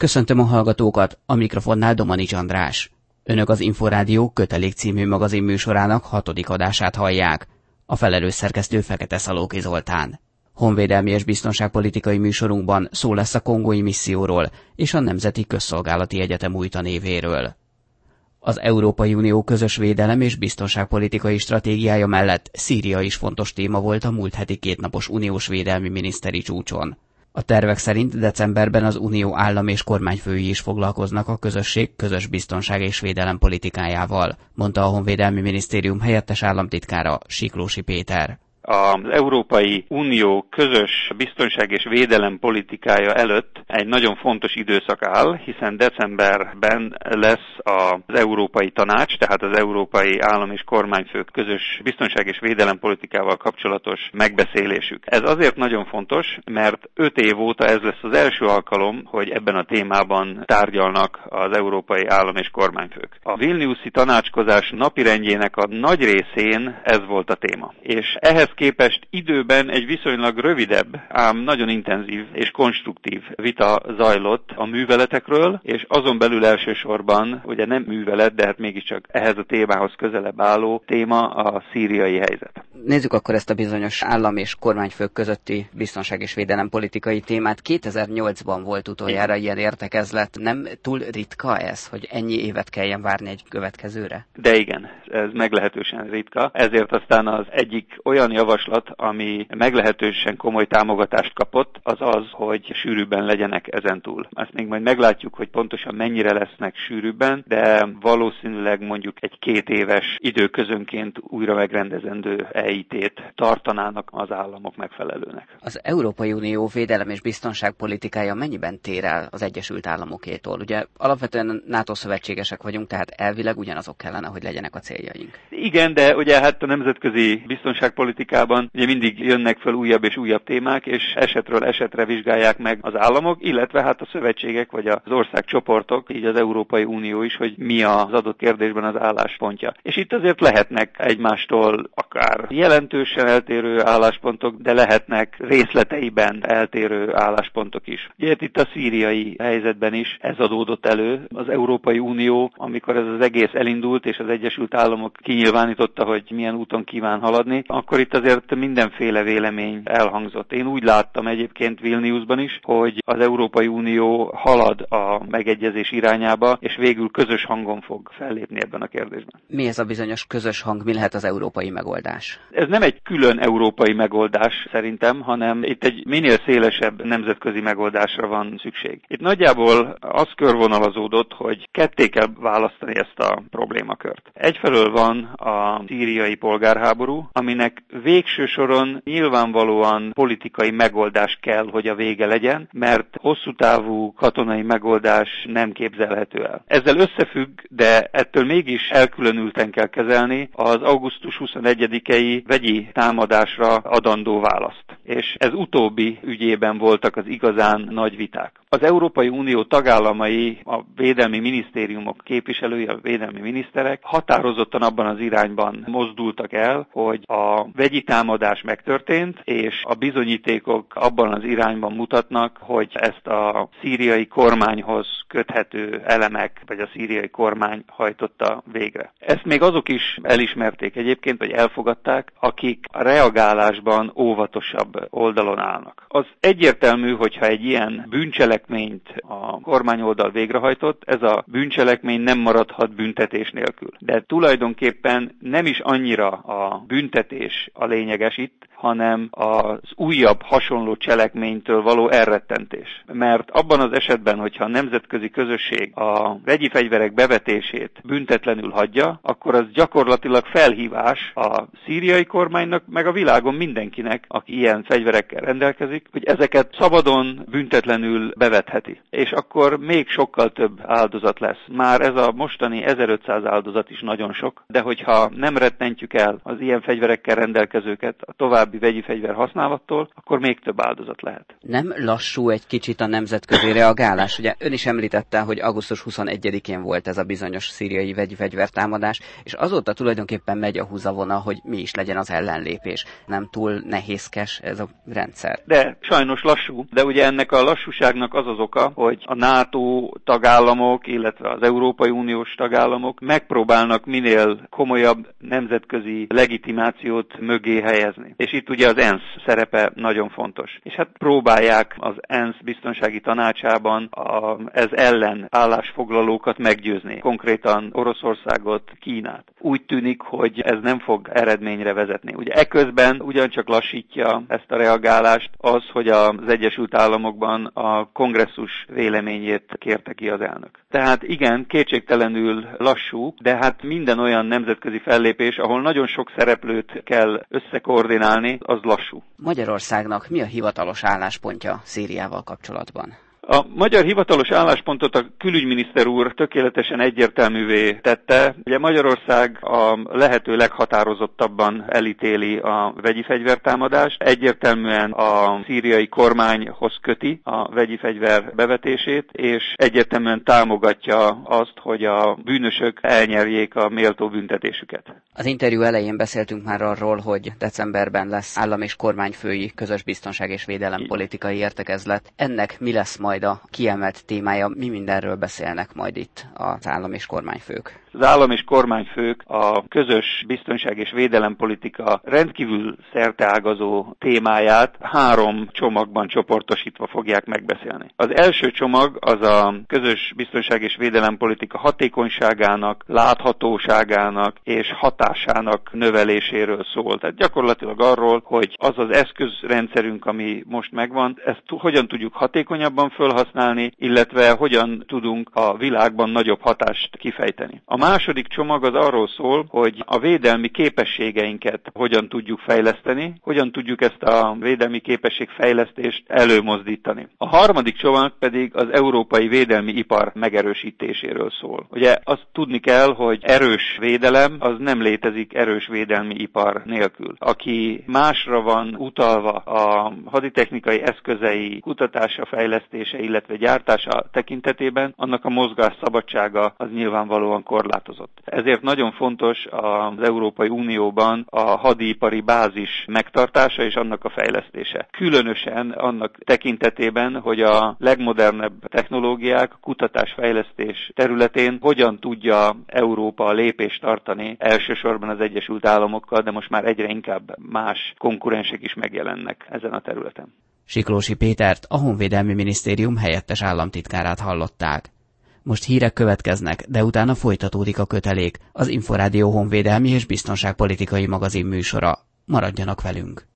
Köszöntöm a hallgatókat, a mikrofonnál Domanics András. Önök az Inforádió kötelék című magazin műsorának hatodik adását hallják. A felelős szerkesztő Fekete Szalóki Zoltán. Honvédelmi és biztonságpolitikai műsorunkban szó lesz a kongói misszióról és a Nemzeti Közszolgálati Egyetem új tanévéről. Az Európai Unió közös védelem és biztonságpolitikai stratégiája mellett Szíria is fontos téma volt a múlt heti kétnapos uniós védelmi miniszteri csúcson. A tervek szerint decemberben az Unió állam és kormányfői is foglalkoznak a közösség közös biztonság és védelem politikájával, mondta a Honvédelmi Minisztérium helyettes államtitkára Siklósi Péter az Európai Unió közös biztonság és védelem politikája előtt egy nagyon fontos időszak áll, hiszen decemberben lesz az Európai Tanács, tehát az Európai Állam és Kormányfők közös biztonság és védelem politikával kapcsolatos megbeszélésük. Ez azért nagyon fontos, mert öt év óta ez lesz az első alkalom, hogy ebben a témában tárgyalnak az Európai Állam és Kormányfők. A Vilniuszi tanácskozás napirendjének a nagy részén ez volt a téma. És ehhez képest időben egy viszonylag rövidebb, ám nagyon intenzív és konstruktív vita zajlott a műveletekről, és azon belül elsősorban, ugye nem művelet, de hát mégiscsak ehhez a témához közelebb álló téma a szíriai helyzet. Nézzük akkor ezt a bizonyos állam és kormányfők közötti biztonság és védelem politikai témát. 2008-ban volt utoljára ilyen értekezlet. Nem túl ritka ez, hogy ennyi évet kelljen várni egy következőre? De igen, ez meglehetősen ritka. Ezért aztán az egyik olyan javaslat, ami meglehetősen komoly támogatást kapott, az az, hogy sűrűbben legyenek ezen túl. Ezt még majd meglátjuk, hogy pontosan mennyire lesznek sűrűbben, de valószínűleg mondjuk egy két éves időközönként újra megrendezendő EIT-t tartanának az államok megfelelőnek. Az Európai Unió védelem és biztonságpolitikája mennyiben tér el az Egyesült Államokétól? Ugye alapvetően NATO szövetségesek vagyunk, tehát elvileg ugyanazok kellene, hogy legyenek a céljaink. Igen, de ugye hát a nemzetközi biztonságpolitikában ugye mindig jönnek fel újabb és újabb témák, és esetről esetre vizsgálják meg az államok, illetve hát a szövetségek vagy az országcsoportok, így az Európai Unió is, hogy mi az adott kérdésben az álláspontja. És itt azért lehetnek egymástól akár jelentősen eltérő álláspontok, de lehetnek részleteiben eltérő álláspontok is. Ugye itt a szíriai helyzetben is ez adódott elő. Az Európai Unió, amikor ez az egész elindult, és az Egyesült Államok kinyilvánította, hogy milyen úton kíván haladni, akkor itt azért mindenféle vélemény elhangzott. Én úgy láttam egyébként Vilniusban is, hogy az Európai Unió halad a megegyezés irányába, és végül közös hangon fog fellépni ebben a kérdésben. Mi ez a bizonyos közös hang, mi lehet az európai megoldás? Ez nem egy külön európai megoldás szerintem, hanem itt egy minél szélesebb nemzetközi megoldásra van szükség. Itt nagyjából az körvonalazódott, hogy ketté kell választani ezt a problémakört. Egyfelől van a szíriai polgárháború, aminek végső soron nyilvánvalóan politikai megoldás kell, hogy a vége legyen, mert hosszú távú katonai megoldás nem képzelhető el. Ezzel összefügg, de ettől mégis elkülönülten kell kezelni az augusztus 21-i vegyi támadásra adandó választ. És ez utóbbi ügyében voltak az igazán nagy viták. Az Európai Unió tagállamai, a védelmi minisztériumok képviselői, a védelmi miniszterek határozottan abban az irányban mozdultak el, hogy a vegyi támadás megtörtént, és a bizonyítékok abban az irányban mutatnak, hogy ezt a szíriai kormányhoz köthető elemek, vagy a szíriai kormány hajtotta végre. Ezt még azok is elismerték egyébként, vagy elfogadták, akik a reagálásban óvatosabb oldalon állnak. Az egyértelmű, hogyha egy ilyen bűncselekményt a kormány oldal végrehajtott, ez a bűncselekmény nem maradhat büntetés nélkül. De tulajdonképpen nem is annyira a büntetés a lényeges itt, hanem az újabb hasonló cselekménytől való elrettentés. Mert abban az esetben, hogyha a nemzetközi közösség a vegyi fegyverek bevetését büntetlenül hagyja, akkor az gyakorlatilag felhívás a szíriai kormánynak, meg a világon mindenkinek, aki ilyen fegyverekkel rendelkezik, hogy ezeket szabadon, büntetlenül bevetheti. És akkor még sokkal több áldozat lesz. Már ez a mostani 1500 áldozat is nagyon sok, de hogyha nem rettentjük el az ilyen fegyverekkel rendelkezőket a további további vegyi fegyver használattól, akkor még több áldozat lehet. Nem lassú egy kicsit a nemzetközi reagálás? Ugye ön is említett említette, hogy augusztus 21-én volt ez a bizonyos szíriai vegyi fegyvertámadás, és azóta tulajdonképpen megy a húzavona, hogy mi is legyen az ellenlépés. Nem túl nehézkes ez a rendszer. De sajnos lassú, de ugye ennek a lassúságnak az az oka, hogy a NATO tagállamok, illetve az Európai Uniós tagállamok megpróbálnak minél komolyabb nemzetközi legitimációt mögé helyezni. És itt ugye az ENSZ szerepe nagyon fontos. És hát próbálják az ENSZ biztonsági tanácsában a, ez ellen állásfoglalókat meggyőzni, konkrétan Oroszországot, Kínát. Úgy tűnik, hogy ez nem fog eredményre vezetni. Ugye eközben ugyancsak lassítja ezt a reagálást az, hogy az Egyesült Államokban a kongresszus véleményét kérte ki az elnök. Tehát igen, kétségtelenül lassú, de hát minden olyan nemzetközi fellépés, ahol nagyon sok szereplőt kell összekoordinálni, az lassú. Magyarországnak mi a hivatalos álláspontja Szíriával kapcsolatban? A magyar hivatalos álláspontot a külügyminiszter úr tökéletesen egyértelművé tette. Ugye Magyarország a lehető leghatározottabban elítéli a vegyi fegyvertámadást, egyértelműen a szíriai kormányhoz köti a vegyi fegyver bevetését, és egyértelműen támogatja azt, hogy a bűnösök elnyerjék a méltó büntetésüket. Az interjú elején beszéltünk már arról, hogy decemberben lesz állam és kormányfői közös biztonság és védelem politikai értekezlet. Ennek mi lesz majd majd a kiemelt témája, mi mindenről beszélnek majd itt az állam és kormányfők. Az állam és kormányfők a közös biztonság és védelempolitika rendkívül szerteágazó témáját három csomagban csoportosítva fogják megbeszélni. Az első csomag az a közös biztonság és védelempolitika hatékonyságának, láthatóságának és hatásának növeléséről szól. Tehát gyakorlatilag arról, hogy az az eszközrendszerünk, ami most megvan, ezt hogyan tudjuk hatékonyabban felhasználni, illetve hogyan tudunk a világban nagyobb hatást kifejteni. A második csomag az arról szól, hogy a védelmi képességeinket hogyan tudjuk fejleszteni, hogyan tudjuk ezt a védelmi képességfejlesztést előmozdítani. A harmadik csomag pedig az európai védelmi ipar megerősítéséről szól. Ugye azt tudni kell, hogy erős védelem az nem létezik erős védelmi ipar nélkül. Aki másra van utalva a haditechnikai eszközei kutatása, fejlesztése, illetve gyártása tekintetében, annak a mozgás szabadsága az nyilvánvalóan korlátozott. Ezért nagyon fontos az Európai Unióban a hadipari bázis megtartása és annak a fejlesztése. Különösen annak tekintetében, hogy a legmodernebb technológiák, kutatásfejlesztés területén hogyan tudja Európa lépést tartani elsősorban az Egyesült Államokkal, de most már egyre inkább más konkurensek is megjelennek ezen a területen. Siklósi Pétert, a Honvédelmi Minisztérium helyettes államtitkárát hallották. Most hírek következnek, de utána folytatódik a kötelék, az Inforádió honvédelmi és biztonságpolitikai magazin műsora. Maradjanak velünk!